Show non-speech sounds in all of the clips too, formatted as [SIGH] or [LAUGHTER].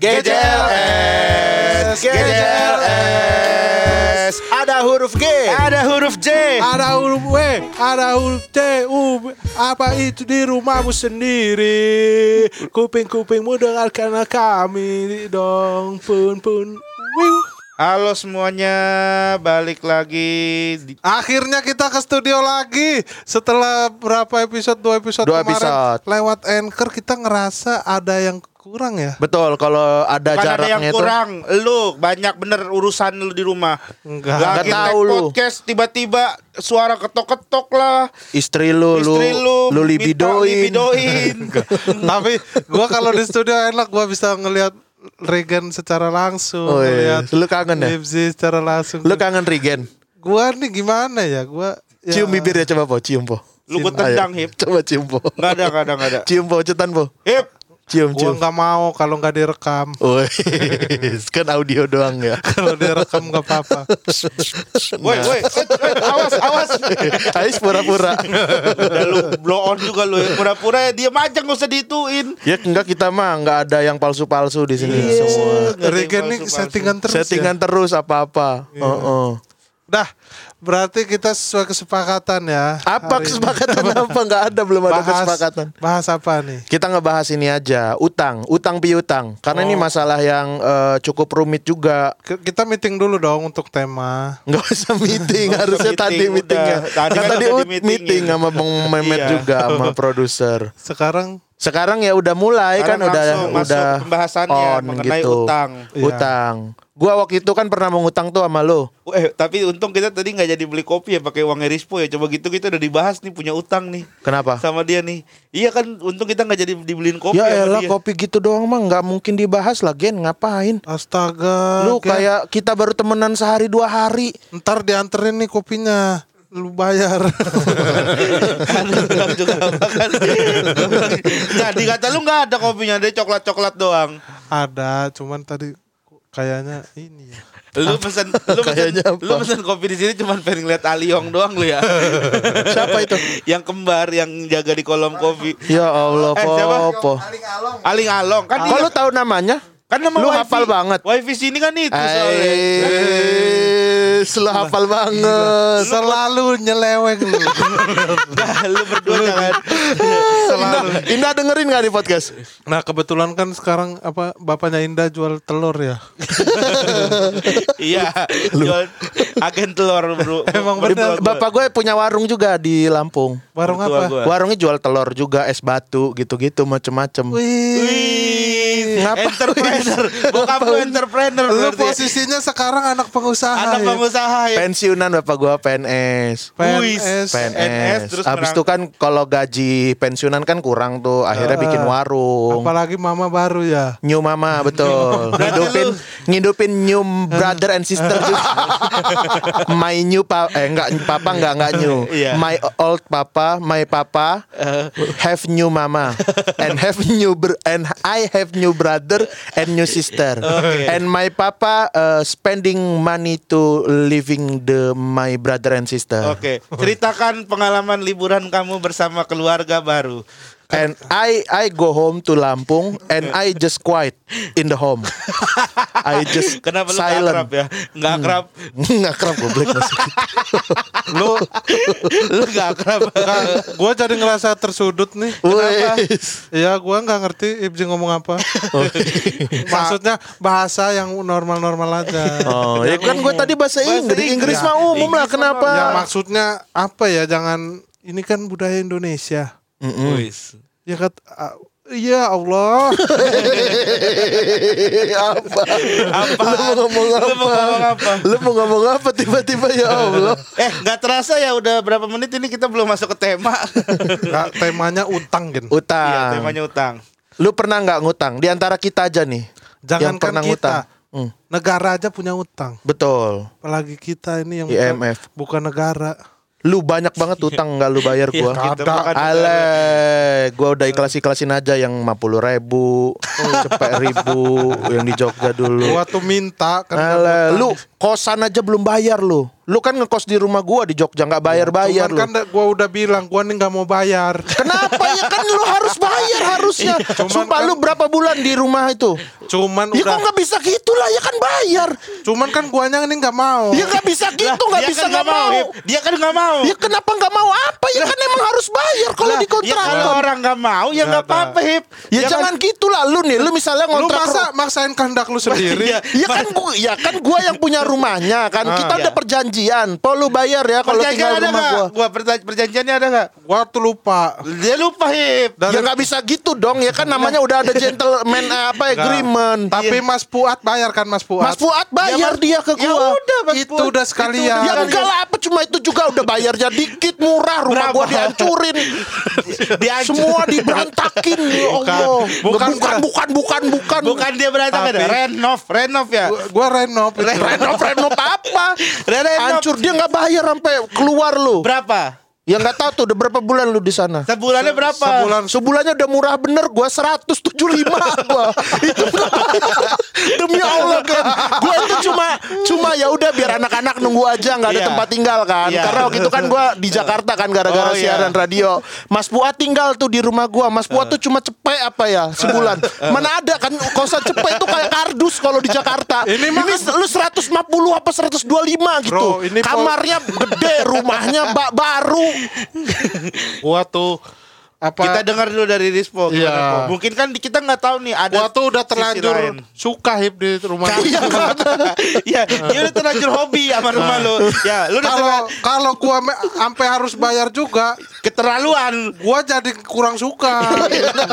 GJLS, GJLS. Ada huruf G, Ada huruf J. Ada huruf W, ada huruf T, U, apa itu di rumahmu sendiri? Kuping-kupingmu dengarkan kami dong, pun pun. Wiu. Halo semuanya, balik lagi di Akhirnya kita ke studio lagi setelah berapa episode dua episode Dua kemarin episode. lewat anchor kita ngerasa ada yang kurang ya. Betul, kalau ada Bukan ada jaraknya yang itu. kurang. Lu banyak bener urusan lu di rumah. Enggak. Lagi Nggak take tahu lu. podcast tiba-tiba suara ketok-ketok lah. Istri lu, Istri lu, lu minta libidoin. libidoin. [LAUGHS] [LAUGHS] Tapi gua kalau di studio enak gua bisa ngelihat Regan secara langsung, Oh, iya. ngelihat Lu kangen ya? Lipsy secara langsung. Lu kangen Regen? Gua nih gimana ya? Gua ya, Cium bibirnya coba po, cium po. lu gue tendang hip. Coba cium po. Nggak ada, nggak ada, nggak ada. Cium po, cetan po. Hip. Cium, Gua cium. nggak mau kalau nggak direkam. Kan audio doang ya. [LAUGHS] Kalau direkam nggak apa-apa. Woi, woi, awas, awas. Ais pura-pura. Udah lu blow on juga lu ya. Pura-pura ya diam aja nggak usah dituin. ya enggak kita mah enggak ada yang palsu-palsu di sini Iya. semua. Nggak nih palsu-palsu. settingan terus Settingan ya. terus apa-apa. Heeh. Dah, berarti kita sesuai kesepakatan ya. Apa hari ini. kesepakatan [LAUGHS] apa? Enggak ada belum ada Bahas- kesepakatan. Bahas apa nih? Kita ngebahas ini aja, utang, utang piutang. Karena ini masalah yang eh, cukup rumit juga. Kita meeting dulu dong untuk tema. Nggak usah meeting, harusnya tadi meeting, meetingnya. udah. Tadi kan kan tadi di-meetingin. meeting sama Bang Mehmet Iya. juga sama produser. Sekarang Sekarang ya udah mulai Sekarang kan udah masuk udah pembahasannya on mengenai gitu. utang. Iya. Utang. Gua waktu itu kan pernah mengutang tuh sama lo. Eh, tapi untung kita tadi nggak jadi beli kopi ya pakai uangnya Rispo ya. Coba gitu kita udah dibahas nih punya utang nih Kenapa? sama dia nih. Iya kan untung kita nggak jadi dibeliin kopi ya sama elah dia. kopi gitu doang mah nggak mungkin dibahas lah Gen ngapain? astaga. Lu Gen. kayak kita baru temenan sehari dua hari. ntar dianterin nih kopinya. Lu bayar. Juga kan. [LAUGHS] Jadi kata lu nggak ada kopinya, ada coklat-coklat doang. Ada, cuman tadi kayaknya ini ya. Lu pesen lu pesen, lu pesen kopi di sini cuman pengen lihat Aliong doang lu ya. [LAUGHS] Siapa itu? yang kembar yang jaga di kolom kopi. Ya Allah, Eh, siapa? Popo. Aling Along kan Kok dia lu tahu namanya? Kan nama lu wifi. hafal banget. Wifi sini kan itu soalnya. Eh, lu hafal banget. Selalu nyeleweng lu. Nah, lu berdua jangan. Indah, Indah dengerin gak di podcast? Nah kebetulan kan sekarang apa bapaknya Indah jual telur ya. [LAUGHS] Iya, jual agen telur bro. Emang gua. Bapak gue punya warung juga di Lampung. Warung apa? gua. Warungnya jual telur juga, es batu gitu-gitu macem-macem. Wih, Ngapa? entrepreneur. Bokap lu entrepreneur Lu posisinya sekarang anak pengusaha. Anak ya? pengusaha ya. Pensiunan bapak gue PNS. PNS. PNS. PNS, terus Habis itu kan kalau gaji pensiunan kan kurang tuh, akhirnya bikin warung. Apalagi mama baru ya. New mama betul. ngidupin ngidupin new brother and sister juga. my new pa eh enggak papa enggak enggak new. Iya. My old papa, my papa have new mama and have new br- and I have new brother and new sister. Oke. And my papa uh, spending money to living the my brother and sister. Oke, ceritakan pengalaman liburan kamu bersama keluarga baru. And I I go home to Lampung and I just quiet in the home. I just [LAUGHS] Kenapa lu nggak silent. akrab ya? Nggak akrab. [LAUGHS] Nggak kerap goblok masuk. [LAUGHS] Lu lu nggak akrab. gua jadi ngerasa tersudut nih. Kenapa? Wes. Ya gua nggak ngerti Ibji ngomong apa. Maksudnya bahasa yang normal-normal aja. Oh, ya kan gue tadi bahasa Inggris. Inggris Inggris. mah umum lah. Kenapa? Ya maksudnya apa ya? Jangan ini kan budaya Indonesia. Wis. Ya kat ah, Ya Allah. [LAUGHS] apa? Apa? Lu mau ngomong Lu apa? mau ngomong apa? Lu mau ngomong apa tiba-tiba ya [LAUGHS] Allah? Eh, nggak terasa ya udah berapa menit ini kita belum masuk ke tema. [LAUGHS] Nggak, temanya utang kan. Iya, Utang. temanya utang. Lu pernah nggak ngutang? Di antara kita aja nih. yang Jangankan pernah kita. ngutang. Hmm, Negara aja punya utang. betul. Apalagi kita ini yang IMF. bukan, bukan negara. Lu banyak banget utang nggak lu bayar gua. Ya, Ale, gua udah ikhlas-ikhlasin aja yang 50 ribu, cepet ribu, yang di Jogja dulu. Gua tuh minta kan Ale, lu kosan aja belum bayar lu. Lu kan ngekos di rumah gua di Jogja nggak bayar-bayar Cuman lu. kan gua udah bilang gua nih nggak mau bayar. [LAUGHS] Kenapa ya kan lu harus bayar harusnya. Cuman Sumpah kan- lu berapa bulan di rumah itu? Cuman Ya kok udah. nggak bisa gitu lah ya kan bayar. Cuman kan guanya ini nggak mau. Ya nggak bisa gitu nggak bisa kan nggak mau. Hip. Dia kan nggak mau. Ya kenapa nggak mau apa ya kan emang harus bayar kalau di kontrak. Ya kalau orang nggak mau ya nggak apa-apa hip. Ya, kan- jangan gitu lah lu nih, lu misalnya Lu ngontrak masa maksain kehendak lu sendiri? [LAUGHS] Iya. Ya kan gua, ya kan gua yang punya rumahnya kan. Ah, Kita iya. udah perjanjian. Po lu bayar ya kalau tinggal ada rumah nggak? gua. Gua perja- perjanjiannya ada nggak? Gua tuh lupa. Dia lupa hip. Dan- Ya nggak bisa gitu dong. Ya kan namanya udah ada gentleman eh, apa agreement. Tapi Mas Fuad bayar kan Mas Fuad? Mas Fuad bayar dia ke Ya gua. udah Mas Itu Fuad. udah sekalian. Ya enggak lah apa cuma itu juga udah bayarnya dikit murah rumah Berapa? gua dihancurin. Dihancur- Semua diberantakin ya Allah. Bukan. Bukan Bukan. bukan bukan bukan dia berantakan. Tapi- Renov, renov ya. Gua, gua renov. Renov renov apa? Hancur dia nggak bayar sampai keluar lu. Berapa? Ya nggak tahu tuh udah berapa bulan lu di sana. Sebulannya berapa? Sebulan Sebulannya udah murah bener gua 175 gua. Itu demi Allah kan. Gua itu cuma cuma ya udah biar anak-anak nunggu aja nggak ada Iya. tempat tinggal kan. Iya. Karena waktu itu kan gua di Jakarta kan gara-gara Oh, iya. siaran radio. Mas Fuad tinggal tuh di rumah gua. Mas Fuad tuh cuma cepet apa ya sebulan. Mana ada kan kosan cepet tuh kayak kardus kalau di Jakarta. Ini mah kan- lu 150 apa 125 gitu. Bro, ini Kamarnya gede, rumahnya ba- baru. [LAUGHS] gua tuh apa Kita dengar dulu dari Rispo. Iya. Po? Mungkin kan kita nggak tahu nih ada tuh udah terlanjur suka hip di rumah. Iya? [LAUGHS] Iya, dia udah terlanjur hobi sama rumah lu. Ya, lu udah Kalau kalau gua sampai harus bayar juga, keterlaluan. gua jadi kurang suka.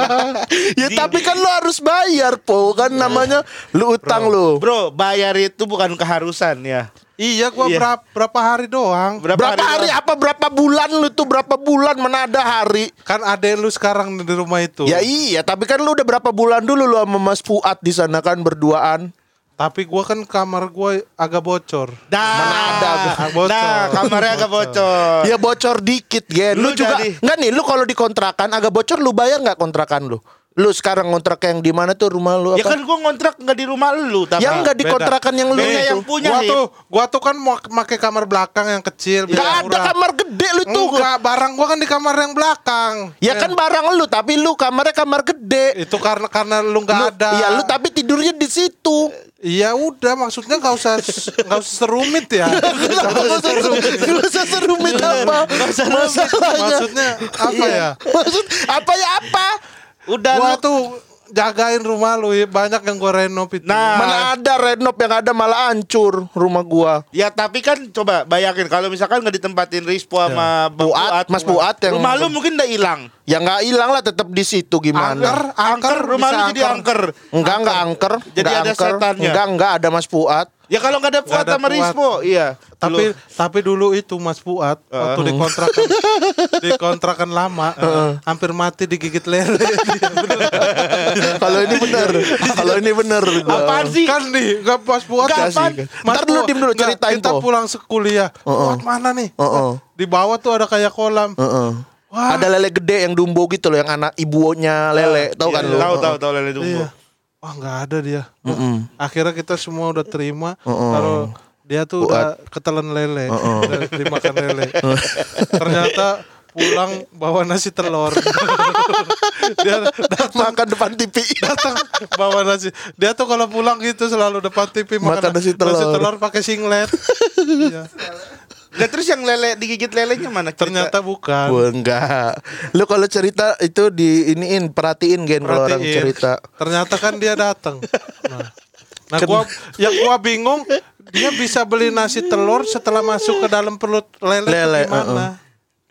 [LAUGHS] ya tapi kan lu harus bayar po kan namanya lu utang lu Bro, bayar itu bukan keharusan ya. Iya, gua Iya. berapa, berapa hari doang. berapa, hari, apa berapa bulan lu tuh berapa bulan mana ada hari Kan adek lu sekarang di rumah itu. ya iya tapi kan lu udah berapa bulan dulu lu sama Mas Fuad di sana kan berduaan Tapi gua kan kamar gua agak bocor. Dah, Mana ada, agak bocor. Dah, kamarnya agak bocor. ya bocor dikit gen lu, Lu juga jadi- nggak nih lu kalau dikontrakan agak bocor lu bayar nggak kontrakan lu lu sekarang ngontrak yang di mana tuh rumah lu Ya apa kan gua ngontrak nggak di rumah lu, tapi yang nggak di Beda. kontrakan yang lu Beda yang punya Gua Hip. tuh, gua tuh kan mau pakai kamar belakang yang kecil. biar ada murah. kamar gede lu tuh Enggak, barang gua kan di kamar yang belakang. ya kan barang lu tapi lu kamarnya kamar gede Itu karena karena lu nggak ada. Iya lu tapi tidurnya di situ. Iya udah, maksudnya nggak usah nggak usah serumit ya. [LAUGHS] Gak usah serumit apa masalahnya. Maksudnya apa ya? Maksud apa ya apa? Udah Gua lu tuh jagain rumah lu ya, banyak yang gua renov itu. Nah. Mana ada renov yang ada malah hancur rumah gua. Ya tapi kan coba bayangin kalau misalkan nggak ditempatin Rispo sama Bang Fuad, Mas Fuad yang- rumah lu mungkin udah hilang. Ya nggak hilang lah tetap di situ angker, gimana? angker, rumah lu jadi angker. Enggak enggak angker, Jadi ada angker. setannya. Enggak enggak ada Mas Fuad. Ya kalau nggak ada Fuad ada sama Fuad. Rispo, iya. Tapi tapi dulu itu Mas Fuad waktu di kontrakan [LAUGHS] di kontrakan lama hampir mati digigit lele. [LAUGHS] Kalau ini bener, kalau ini bener. gua. Apaan sih? kan nih, enggak Mas Fuad Nggak kapan? sih. Ntar dulu, dim dulu, Nggak, ceritain, Kita pulang sekuliah. Fuad mana nih? Heeh. Di bawah tuh ada kayak kolam. Heeh. Wah. Ada lele gede yang dumbo gitu loh, yang anak ibunya lele, tahu kan Iya, lu? Tahu tahu tahu lele dumbo. Iya. Wah nggak ada dia. Akhirnya kita semua udah terima kalau dia tuh udah ketelan lele, udah dimakan lele. Ternyata pulang bawa nasi telur. [LAUGHS] dia datang Makan depan TV. datang bawa nasi. Dia tuh kalau pulang gitu selalu depan TV Makan nasi telur. pakai singlet. [LAUGHS] Iya. Nah, terus yang lele digigit lelenya mana? Cerita. Ternyata bukan. Wah, enggak. Lu kalau cerita itu di iniin, perhatiin gen kalau orang Perhatiin. cerita. Ternyata kan dia datang. Nah, nah gua yang gua bingung dia bisa beli nasi telur setelah masuk ke dalam perut lele, Lele, gimana?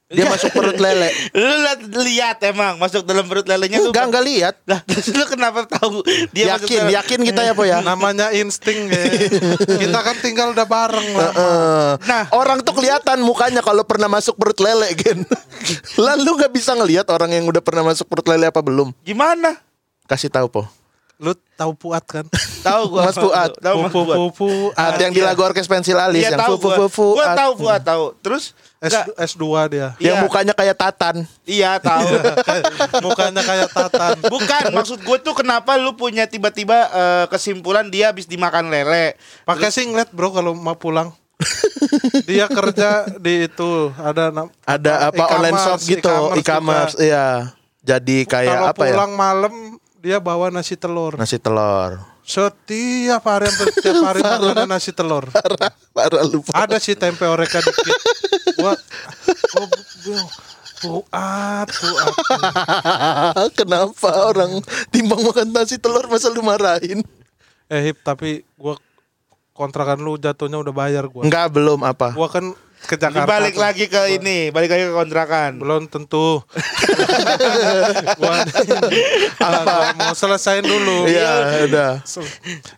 Dia masuk perut lele. [LAUGHS] Lu lihat emang masuk dalam perut lelenya. Enggak, enggak lihat. [LAUGHS] Lah, terus lu kenapa tahu dia masuk Yakin, dalam- yakin kita ya, Po ya. [LAUGHS] Namanya insting ya. Kita kan tinggal udah bareng lah. Nah. orang tuh kelihatan mukanya kalau pernah masuk perut lele, Gen. Lalu nggak bisa ngelihat orang yang udah pernah masuk perut lele apa belum? Gimana? Kasih tahu, Po. Lu tahu puat kan? Tahu gua. Mas Fuad. Tahu Mas Pupu pupu Ada yang di iya. lagu orkes pensil alis Iya yang tahu fu fu gua. fu fu. Gua at- tahu Fuad tahu. Terus S, enggak S2 dia. Yang Iya. mukanya kayak tatan. Iya tahu. [LAUGHS] Mukanya kayak tatan. Bukan, maksud gue tuh kenapa lu punya tiba-tiba eh, kesimpulan dia habis dimakan lele. Pakai singlet bro kalau mau pulang. [LAUGHS] dia kerja di itu ada Ada apa e-commerce, online shop gitu, e-commerce juga. iya. Jadi kayak apa ya? pulang malam dia bawa nasi telur. Nasi telur. Setiap hari hampir setiap hari ada nasi telur. Parah, parah lu. Ada sih tempe oreka dikit. Gua gua bilang, Fuad, Fuad. Kenapa orang timbang makan nasi telur masa lu marahin? Eh Hip, tapi gua kontrakan lu jatuhnya udah bayar gua. Enggak, belum apa. Gua kan ke Ini Jakarta. balik lagi ke ini, balik lagi ke kontrakan. Belum tentu. gua, [LAUGHS] apa? mau selesaiin dulu. Iya, udah.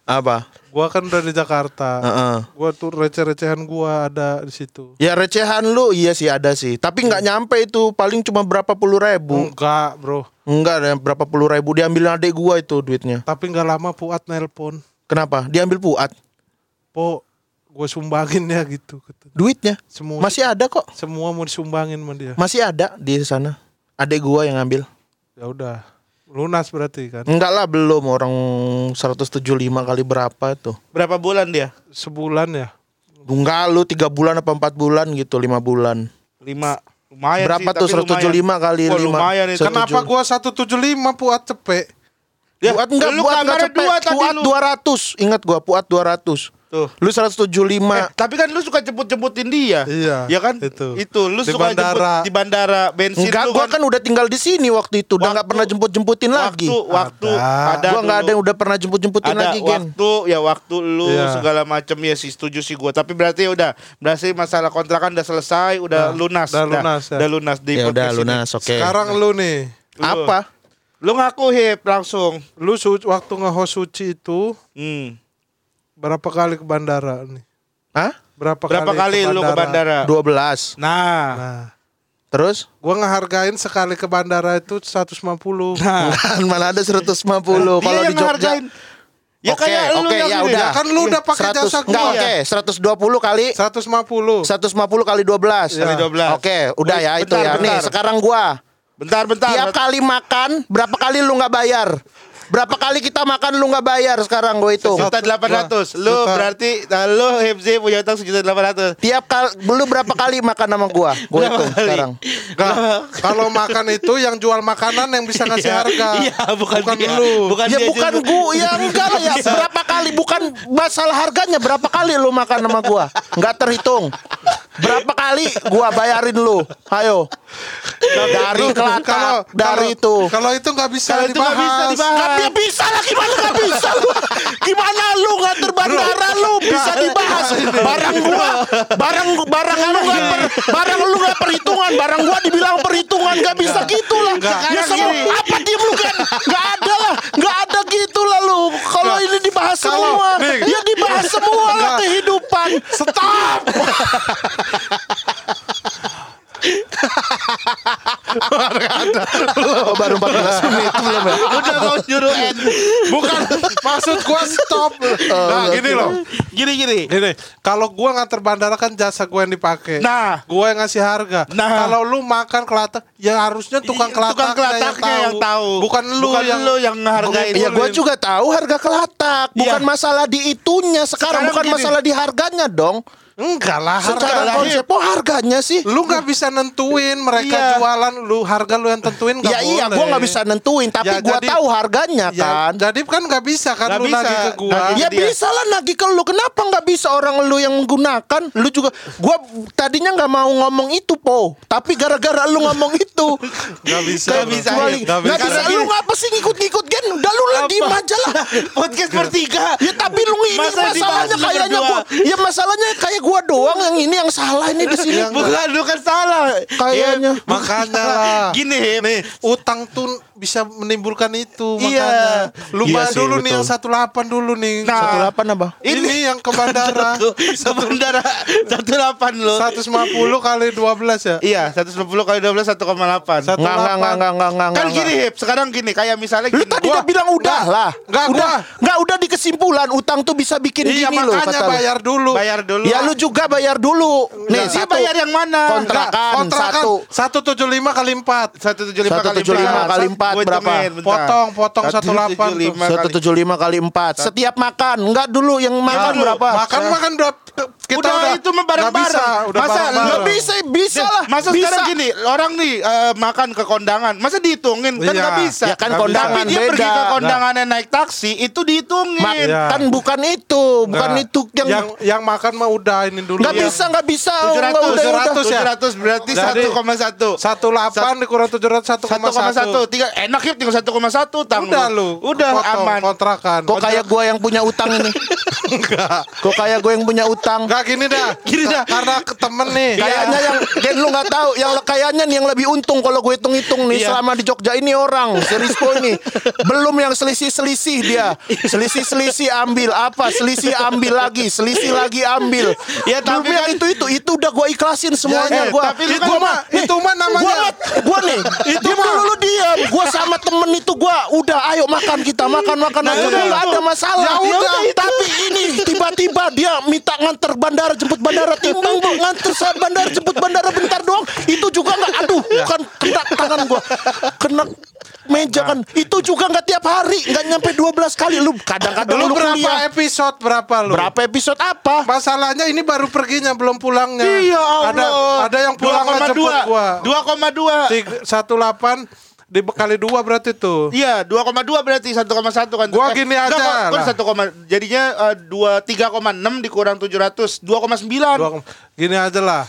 Apa? Gua kan udah di Jakarta. Heeh. Gua tuh receh-recehan gua ada di situ. Ya recehan lu iya sih ada sih. Tapi nggak nyampe itu paling cuma berapa puluh ribu. Enggak, Bro. Enggak ada berapa puluh ribu diambil adik gua itu duitnya. Tapi nggak lama Fuad nelpon. Kenapa? Diambil puat Po, gue sumbangin ya gitu. duitnya. Semua Masih ada kok. semua mau disumbangin sama dia. Masih ada di sana. Adik gua yang ngambil. Ya udah. Lunas berarti kan. Enggak lah belum orang 175 kali berapa itu. Berapa bulan dia? Sebulan ya. Enggak lu tiga bulan apa empat bulan gitu lima bulan. Lima. Lumayan Berapa sih, tuh tapi 175 lumayan. kali Wah, lima? lumayan. Setuju. Kenapa gua 175 Fuad cepet? Ya, puat enggak lu puat enggak cepet. dua Puat lu. 200. Ingat gua puat 200. Tuh. Lu 175. Eh, tapi kan lu suka jemput-jemputin dia. Iya, Ya kan? itu. Itu lu Di suka bandara. jemput di bandara bensin Enggak, lu gua kan udah tinggal di sini waktu itu. Udah nggak pernah jemput-jemputin lagi. waktu waktu Ada. ada gua nggak ada yang udah pernah jemput-jemputin ada lagi, Gen. waktu ya waktu lu Iya. segala macam ya sih setuju sih gua tapi berarti udah berarti masalah kontrakan udah selesai udah Nah, lunas udah lunas, ya. udah lunas di Ya udah lunas, oke. Sekarang lu nih. Lu. Apa? lu ngaku hip langsung Lu su- waktu nge-host Suci itu hmm. Berapa kali ke bandara nih? Hah? Berapa, berapa kali, lu ke bandara 12. nah Nah, Terus? gua ngehargain sekali ke bandara itu 150. nah [LAUGHS] Kan mana ada 150 dia kalau yang di Jogja. ngehargain. ya Oke, kayak lu oke, yang ya udah. Kan lu udah pakai 100 jasa enggak gua. oke, 120 kali 150. 150 kali 12. Kali 12. Oke, udah ya itu Bentar, ya. Nih, bentar. sekarang gua. bentar bentar Tiap kali makan, berapa kali lu nggak bayar? Berapa kali kita makan lu nggak bayar sekarang gue itu? juta delapan ratus lu berarti nah, lu Hepzi punya utang sejuta delapan ratus Tiap kali lu berapa kali makan sama gua? Gue kali? sekarang. Enggak. Kalau makan itu yang jual makanan yang bisa ngasih harga. iya bukan, dia. lu. bukan ya dia bukan juga. gua, ya enggak lah ya. Berapa kali bukan masalah harganya, berapa kali lu makan sama gua? Enggak terhitung. Berapa kali gua bayarin lu? Ayo. Dari Lu, kelatak, dari kalau- itu. Kalau itu nggak bisa Kalau itu nggak dibahas. bisa dibahas. Dia bisa lah gimana nggak bisa lu? [LAUGHS] Gimana lu nggak terbandara lu bisa dibahas barang gua barang barang lu nggak per, barang lu nggak perhitungan barang gua dibilang perhitungan nggak bisa gitu lah ya semua gini. apa diem lu kan nggak ada lah nggak ada gitu lah lu kalau ini dibahas Kalau- semua nih. ya dibahas semua lah Nggak. Kehidupan stop [LAUGHS] Oh, baru 14 menit belum ya udah mau nyuruh end Bukan maksud gua stop. nah, gini loh. gini gini Gini, kalau gua nganter bandara kan jasa gua yang dipakai. Nah. gua yang ngasih harga. Nah. kalau lu makan kelatak, ya harusnya tukang Iya, kelataknya, tukang kelataknya yang tahu. Bukan lu Bukan yang lu yang ngehargain. Ya gue juga tahu harga kelatak Bukan Iya. masalah di itunya Sekarang, Sekarang bukan gini. masalah di harganya dong Enggak lah, harga Secara lah. konsep Oh harganya sih Lu nggak bisa nentuin mereka Iya. jualan lu harga lu yang tentuin nggak Ya iya boleh. gue nggak bisa nentuin Tapi Ya, gue jadi- tahu harganya Ya, kan jadi kan nggak bisa kan Nggak lu bisa. nagih ke gua. Nagih Ya dia. bisa lah nagih ke lu Kenapa nggak bisa orang lu yang menggunakan Lu juga Gue tadinya nggak mau ngomong itu po Tapi gara-gara lu ngomong itu [LAUGHS] Nggak bisa. Lu. bisa, kecuali- Nggak Nggak bisa. bisa Lu ngapa sih ngikut-ngikut Gen Udah lu lah diem aja lah [LAUGHS] podcast bertiga Ya tapi lu ini Masa masalahnya kayaknya gua Ya masalahnya kayak gua doang yang ini yang salah ini di sini. bukan lu kan salah Kayaknya. Ya, Makanya lah. gini. Nih, utang tuh bisa menimbulkan itu Iya. makanya. Lu Iya sih, dulu nih betul. yang 18 dulu nih. Nah. 18 apa? ini, yang ke bandara. [LAUGHS] Ke bandara 18 lo 150 kali 12 ya. Iya 150 kali 12 1,8 Satu- Enggak enggak enggak enggak enggak enggak. Kan enggak. gini Hip Sekarang gini Kayak misalnya Lu gini tadi Gua- udah bilang udah Nggak. lah. Nggak, udah. Enggak udah di kesimpulan utang tuh bisa bikin Iya gini loh makanya kata lu. bayar dulu. Bayar dulu Ya lu juga bayar dulu. Nih, Dia satu. bayar yang mana Kontrakan, Kontrakan satu. 175 kali 4. 175 kali 175 kali empat Gua berapa? Potong, potong 18 tuh. 175 kali 175 kali 4. Setiap makan. Enggak dulu yang makan berapa? Makan makan berapa? kita udah, udah itu nggak bisa, udah Masa. Nggak bisa, bisa lah. Masa bisa. sekarang gini, orang nih eh, makan ke kondangan, masa dihitungin? Kan Iya. nggak bisa. Ya kan kondangan Tapi dia beda. pergi ke kondangannya naik taksi, itu dihitungin. Ma- Iya. Kan bukan itu, bukan Nggak. itu yang yang yang makan mah udah ini dulu. nggak Yang bisa, nggak bisa. 700, Nggak, udah, udah. 700 ya? 700 berarti Jadi, 1,1. Satu delapan dikurang tujuh ratus satu koma 1,1 satu. tiga enak ya tinggal 1,1 tang Udah lu. udah potong aman Kontrakan. Kok kayak gue yang punya utang ini? [LAUGHS] enggak. Kok kayak gue yang punya utang? Enggak gini dah. [LAUGHS] Gini dah. Karena ke temen nih. Kayaknya yang Gen lu nggak tahu, yang kayaknya nih yang lebih untung kalau gue hitung-hitung nih Iya. selama di Jogja ini orang Serispo ini belum yang selisih-selisih dia. Selisih-selisih ambil apa? Selisih ambil lagi, selisih lagi ambil. Ya, tapi kan- itu itu itu udah gue ikhlasin semuanya Ya, ya, gue. tapi kan gua mah- itu mah namanya- Gua, mah- gua nih, itu dulu lu diam. Gua sama temen itu gua udah ayo makan kita makan makan. Nah, aja udah, nggak ada masalah. Ya udah, tapi ini tiba-tiba dia minta nganter bandara jemput bandara [LAUGHS] timbang bu nganter saat bandara jemput bandara bentar doang. Itu juga nggak aduh kan kena tangan gua. Kena meja kan. Itu juga nggak tiap hari nggak nyampe 12 kali. Lu kadang-kadang Lu lu, berapa kuliah. episode berapa lu? berapa episode apa? Masalahnya ini baru perginya belum pulangnya. Iya Allah. Ada ada yang gua. 2,2 Tiga- Satu delapan dibekali dua berarti tuh. Iya, 2,2 berarti 1,1 kan. Gua gini enggak, aja kok- kok lah. 1, koma- jadinya eh, dua 3,6 dikurang 700, 2,9. Dua, gini aja lah.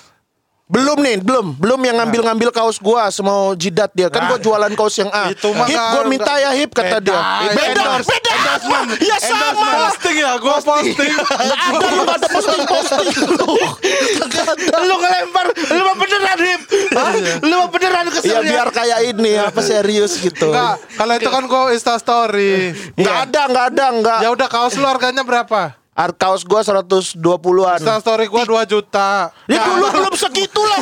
Belum nih, belum, belum yang ngambil-ngambil kaos gua semau jidat dia. Kan Nah, gua jualan kaos yang A. itu mah Hip nggak- gua minta ya hip kata Beda, dia. Beda, endorse, beda. endorsement, Ya sama. Posting ya, gua posting. Ada lu ada posting-posting lu. Lu ngelempar, lu mah beneran hip. Hah? Lu mah beneran Ya keselnya. biar kayak ini apa serius gitu. Enggak, kalau itu kan gua Insta story. Nggak ada, nggak ada, nggak. Ya udah kaos lu harganya berapa? Ar- Kaos gua 120-an. Insta story gua 2 juta. Ya dulu belum segitu lah.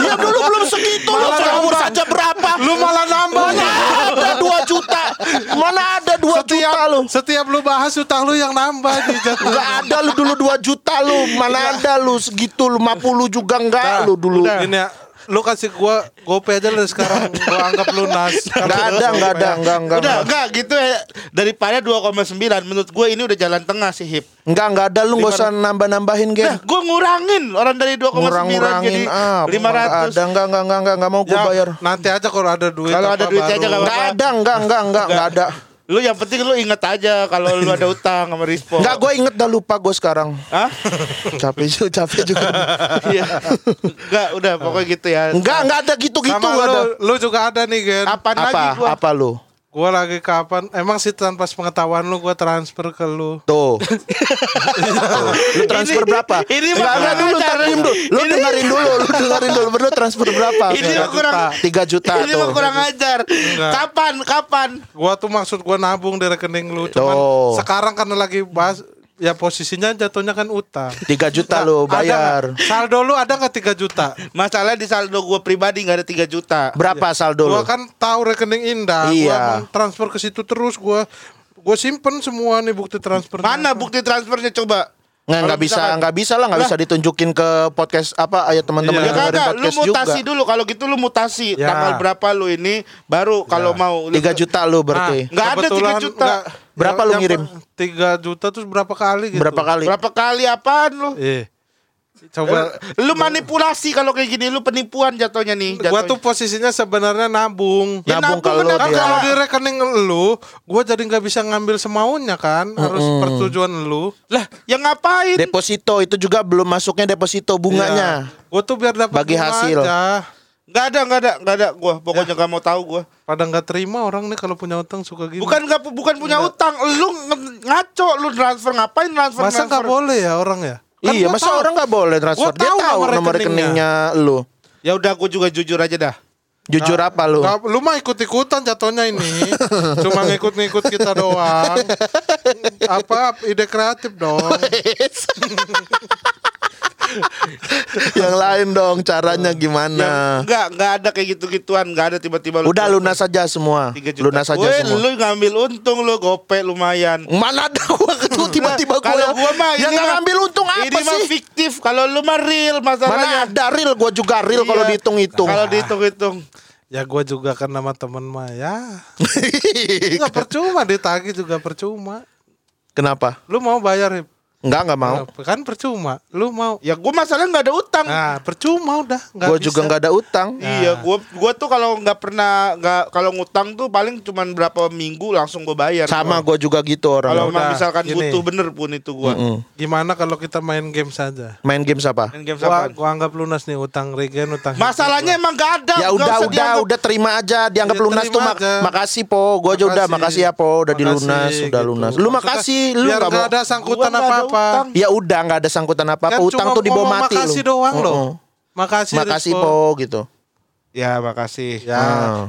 Ya dulu belum segitu lah. Nambah. saja berapa. Lu malah nambah. Mana ada 2 juta. Mana ada 2 juta Setiap lu. setiap lu bahas utang lu yang nambah di. Enggak ada lu dulu 2 juta lu. Mana ada lu segitu 50 juga enggak lu dulu. Ini ya, lu kasih gua gope aja lah sekarang gua anggap lunas. Enggak [LAUGHS] ada, enggak ada, enggak enggak. Udah enggak gitu ya. Daripada 2,9 menurut gue ini udah jalan tengah sih hip. Enggak, enggak ada lu enggak usah nambah-nambahin Nah, gen. gue ngurangin orang dari 2,9 jadi Ngurang-ngurangin ah, 500. Enggak ada, enggak enggak enggak enggak enggak mau gua Ya, bayar. nanti aja kalau ada duit. Kalau ada duitnya aja baru. nggak Enggak ada, enggak enggak enggak enggak ada. Lu yang penting lu inget aja kalau lu ada utang sama Rispo. Enggak, gue inget dah lupa gue sekarang. Hah? Capek juga, capek juga. Iya. Enggak, udah pokoknya gitu ya. Enggak, enggak ada gitu-gitu Sama enggak lu, ada. lu juga ada nih Gen. Apaan lagi Apa? gua? Apa lu? Gua lagi kapan? Emang sih tanpa pengetahuan lu gua transfer ke lu. Tuh. [LAUGHS] Tuh. Lu transfer Ini- berapa? ini Enggak, enggak dulu, diem dulu. Lu Ini- dengerin dulu, lu dengerin dulu. Berdua transfer berapa? Ini mah kurang 3 juta Ini mah tuh. kurang ajar. Enggak. Kapan? Kapan? Gua tuh maksud gua nabung di rekening lu. Cuman Tuh. sekarang karena lagi bahas ya posisinya jatuhnya kan utang. 3 juta lu Ada bayar. nggak? Saldo lu ada nggak 3 juta? Masalah di saldo gue pribadi nggak ada 3 juta. Berapa saldo lu? Gua kan tahu rekening Indah. Iya. Gua mau transfer ke situ terus gua gua simpen semua nih bukti transfer. Mana bukti transfernya coba? Nggak, nggak bisa, nggak bisa lah, nggak Lah. bisa ditunjukin ke podcast apa ayat teman-teman. Ya yang dengerin kagak, lu podcast juga. mutasi dulu kalau gitu lu mutasi Ya. tanggal berapa lu ini baru kalau mau 3 juta lu berarti. Nggak ada 3 juta. nggak- Berapa lu ngirim? 3 juta terus berapa kali gitu? Berapa kali? Berapa kali apaan lu? Eh. Coba Lu manipulasi kalau kayak gini lu penipuan jatuhnya nih. gua jatuhnya. tuh posisinya sebenarnya nabung. Ya, Nabung nabung kalau kan Kan dia. kalau di rekening lu, gua jadi nggak bisa ngambil semaunya kan, harus persetujuan lu. Lah, yang ngapain? Deposito itu juga belum masuknya deposito bunganya. Gue tuh biar dapat Bagi bunga hasil. aja. Gak ada, gak ada, gak ada. Gua pokoknya gak mau tahu gua. Pada nggak terima orang nih kalau punya utang suka gini. Bukan gak, bukan punya utang. Lu ngaco, lu transfer ngapain transfer? Masa nggak transfer? boleh ya orang ya? Kan iya, masa tahu. orang nggak boleh transfer? Gua Dia tahu tahu nomor nomor rekeningnya lu. Ya udah, gua juga jujur aja dah. Jujur apa lu? Nggak, lu mah ikut-ikutan jatuhnya ini. [LAUGHS] Cuma ngikut-ngikut kita doang. [LAUGHS] Apa ide kreatif dong. [LAUGHS] Yang lain dong caranya gimana? Enggak, enggak ada kayak gitu-gituan, enggak ada tiba-tiba Udah lunas saja semua. 3 juta. Lunas saja semua. lu ngambil untung lu gope lumayan. Mana ada gua [LAUGHS] tuh tiba-tiba gua Kalau gua mah yang ini ngambil untung apa Ini mah sih? fiktif. Kalau lu mah real Mana masalahnya. ada real gua juga real kalau Iya. dihitung-hitung. Kalau dihitung-hitung. Ya gue juga kan nama temen mah ya. [LAUGHS] Nggak percuma ditagi juga percuma. Kenapa? Lu mau bayar? Enggak, enggak mau. Kan percuma. Lu mau. Ya gue masalahnya nggak ada utang. Nah, percuma udah. Gue bisa. juga nggak ada utang. Iya, gua gua tuh kalau nggak pernah nggak kalau ngutang tuh paling cuman berapa minggu langsung gue bayar. Sama gue juga gitu orang. Kalau Udah, emang misalkan gini. butuh bener pun itu gua. Mm. Gimana kalau kita main game saja? Main game apa? Main game Gua, apaan? gua anggap lunas nih utang Regen, utang Masalahnya emang gak ada. Ya udah usah udah dianggap. udah terima aja dianggap Ya, lunas terima tuh mak- aja. makasih po gue aja udah Makasih. ya po udah Makasih, dilunas udah gitu. lunas lu makasih lu biar nggak ada sangkutan ada apa-apa. utang. ya udah nggak ada sangkutan apa apa Kan utang tuh dibawa mati makasih lu doang loh. Heeh. Makasih, makasih Rizpo. po gitu Ya makasih. Ya,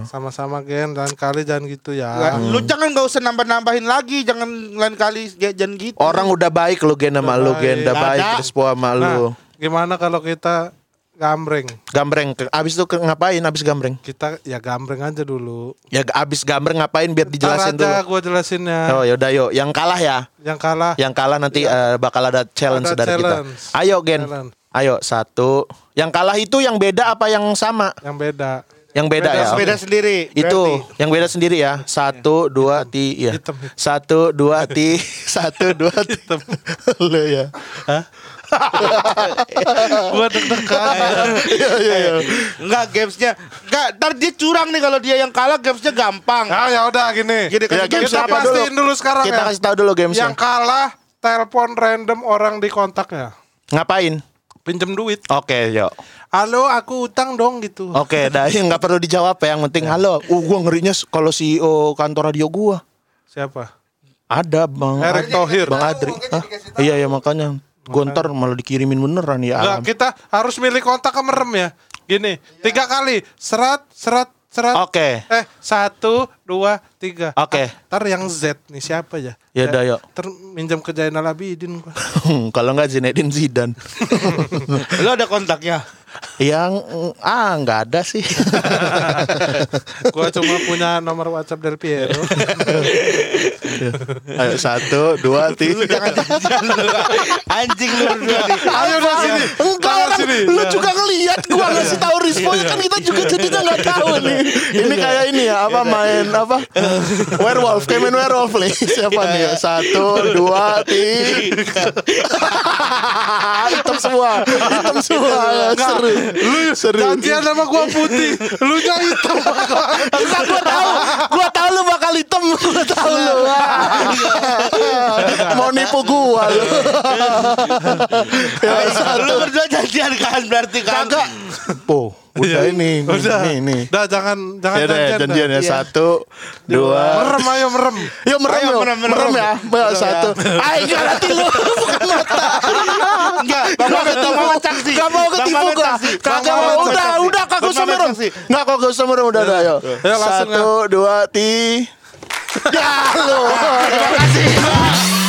sama-sama Gen. Dan kali jangan gitu ya. Nggak, Lu jangan gak usah nambah-nambahin lagi, jangan lain kali ya, jangan gitu. orang udah baik lu gen sama lu gen udah Nggak baik terus po sama Nah, lu gimana kalau kita gambreng? gambreng abis itu ngapain abis gambreng Kita ya gambreng aja dulu. ya abis gambreng ngapain biar dijelasin Ntar aja dulu gua jelasinnya. oh yaudah yuk yang kalah ya Yang kalah yang kalah nanti eh, bakal ada challenge Ada dari challenge. kita ayo gen Challenge. ayo satu yang kalah itu yang beda apa yang sama yang beda. yang beda, ya Beda sendiri. Itu berarti. yang beda sendiri ya. Satu, dua, tiga. Hitam, hitam. Satu, dua, ti. [LAUGHS] Satu, dua, tiga. Lo [LAUGHS] ya. Gua deg-degan. Iya, iya, iya. Enggak gamesnya Enggak Ntar dia curang nih kalau dia yang kalah gamesnya gampang Ah ya udah gini. Gini, Ya, kita apa pastiin dulu, sekarang Kita ya. kasih tahu dulu gamesnya. Yang kalah telepon random orang di kontaknya. Ngapain? Pinjem duit. Oke, yuk. Halo, aku utang dong gitu. Oke, [LAUGHS] dah yang nggak perlu dijawab ya. Yang penting halo. Uh, gua ngerinya kalau CEO kantor radio gua Siapa? ada Bang Erick Thohir. Bang Adri. Hah? Iya, ya makanya. Gua ntar malah dikirimin beneran ya. Enggak, kita harus milih kontak ke merem ya. Gini, tiga kali. Serat, serat, serat. Oke. Eh, satu, dua, tiga. Oke. Ah, Ntar yang Z nih siapa ya? Ya udah, yuk. Ntar minjam ke Jainal Abidin gua. [LAUGHS] kalau nggak Zinedine Zidane. [LAUGHS] Lu ada kontaknya yang ah nggak ada sih. [LAUGHS] gua cuma punya nomor WhatsApp dari Piero. Ayo satu, dua, [LAUGHS] tiga. Anjing lu berdua nih Ayo udah sini. Enggak orang, sini. lu juga ngelihat gua ngasih tahu Rispo kan kita juga jadinya nggak tahu nih. Ini kayak ini ya apa main apa werewolf, kayak main werewolf nih. Siapa nih? Satu, dua, tiga. hitam semua, hitam semua. Seru, seru. Gantian sama gua putih. Lu nya hitam. Enggak, gua tahu, gua tahu lu bakal hitam, gua tahu lu. Mau nipu gua lu. ya, satu. Lu berdua janjian kan berarti kan Kagak. Po, udah ini, nih, Udah. nih, nih. Udah jangan jangan Ya janjian. janjian ya satu, dua. Merem ayo merem. Yo merem Ayo, yo, merem, merem, merem. ya. Ba, satu. Ah, [LAUGHS] enggak nanti lu bukan mata. Enggak Bang Mamet saksi Gak mau ketipu gua. Bang Kagak mau. Udah, udah kagak usah merem. Enggak kagak usah merem udah dah yo. Ya, Satu, dua, ti. Ya lu. Terima kasih.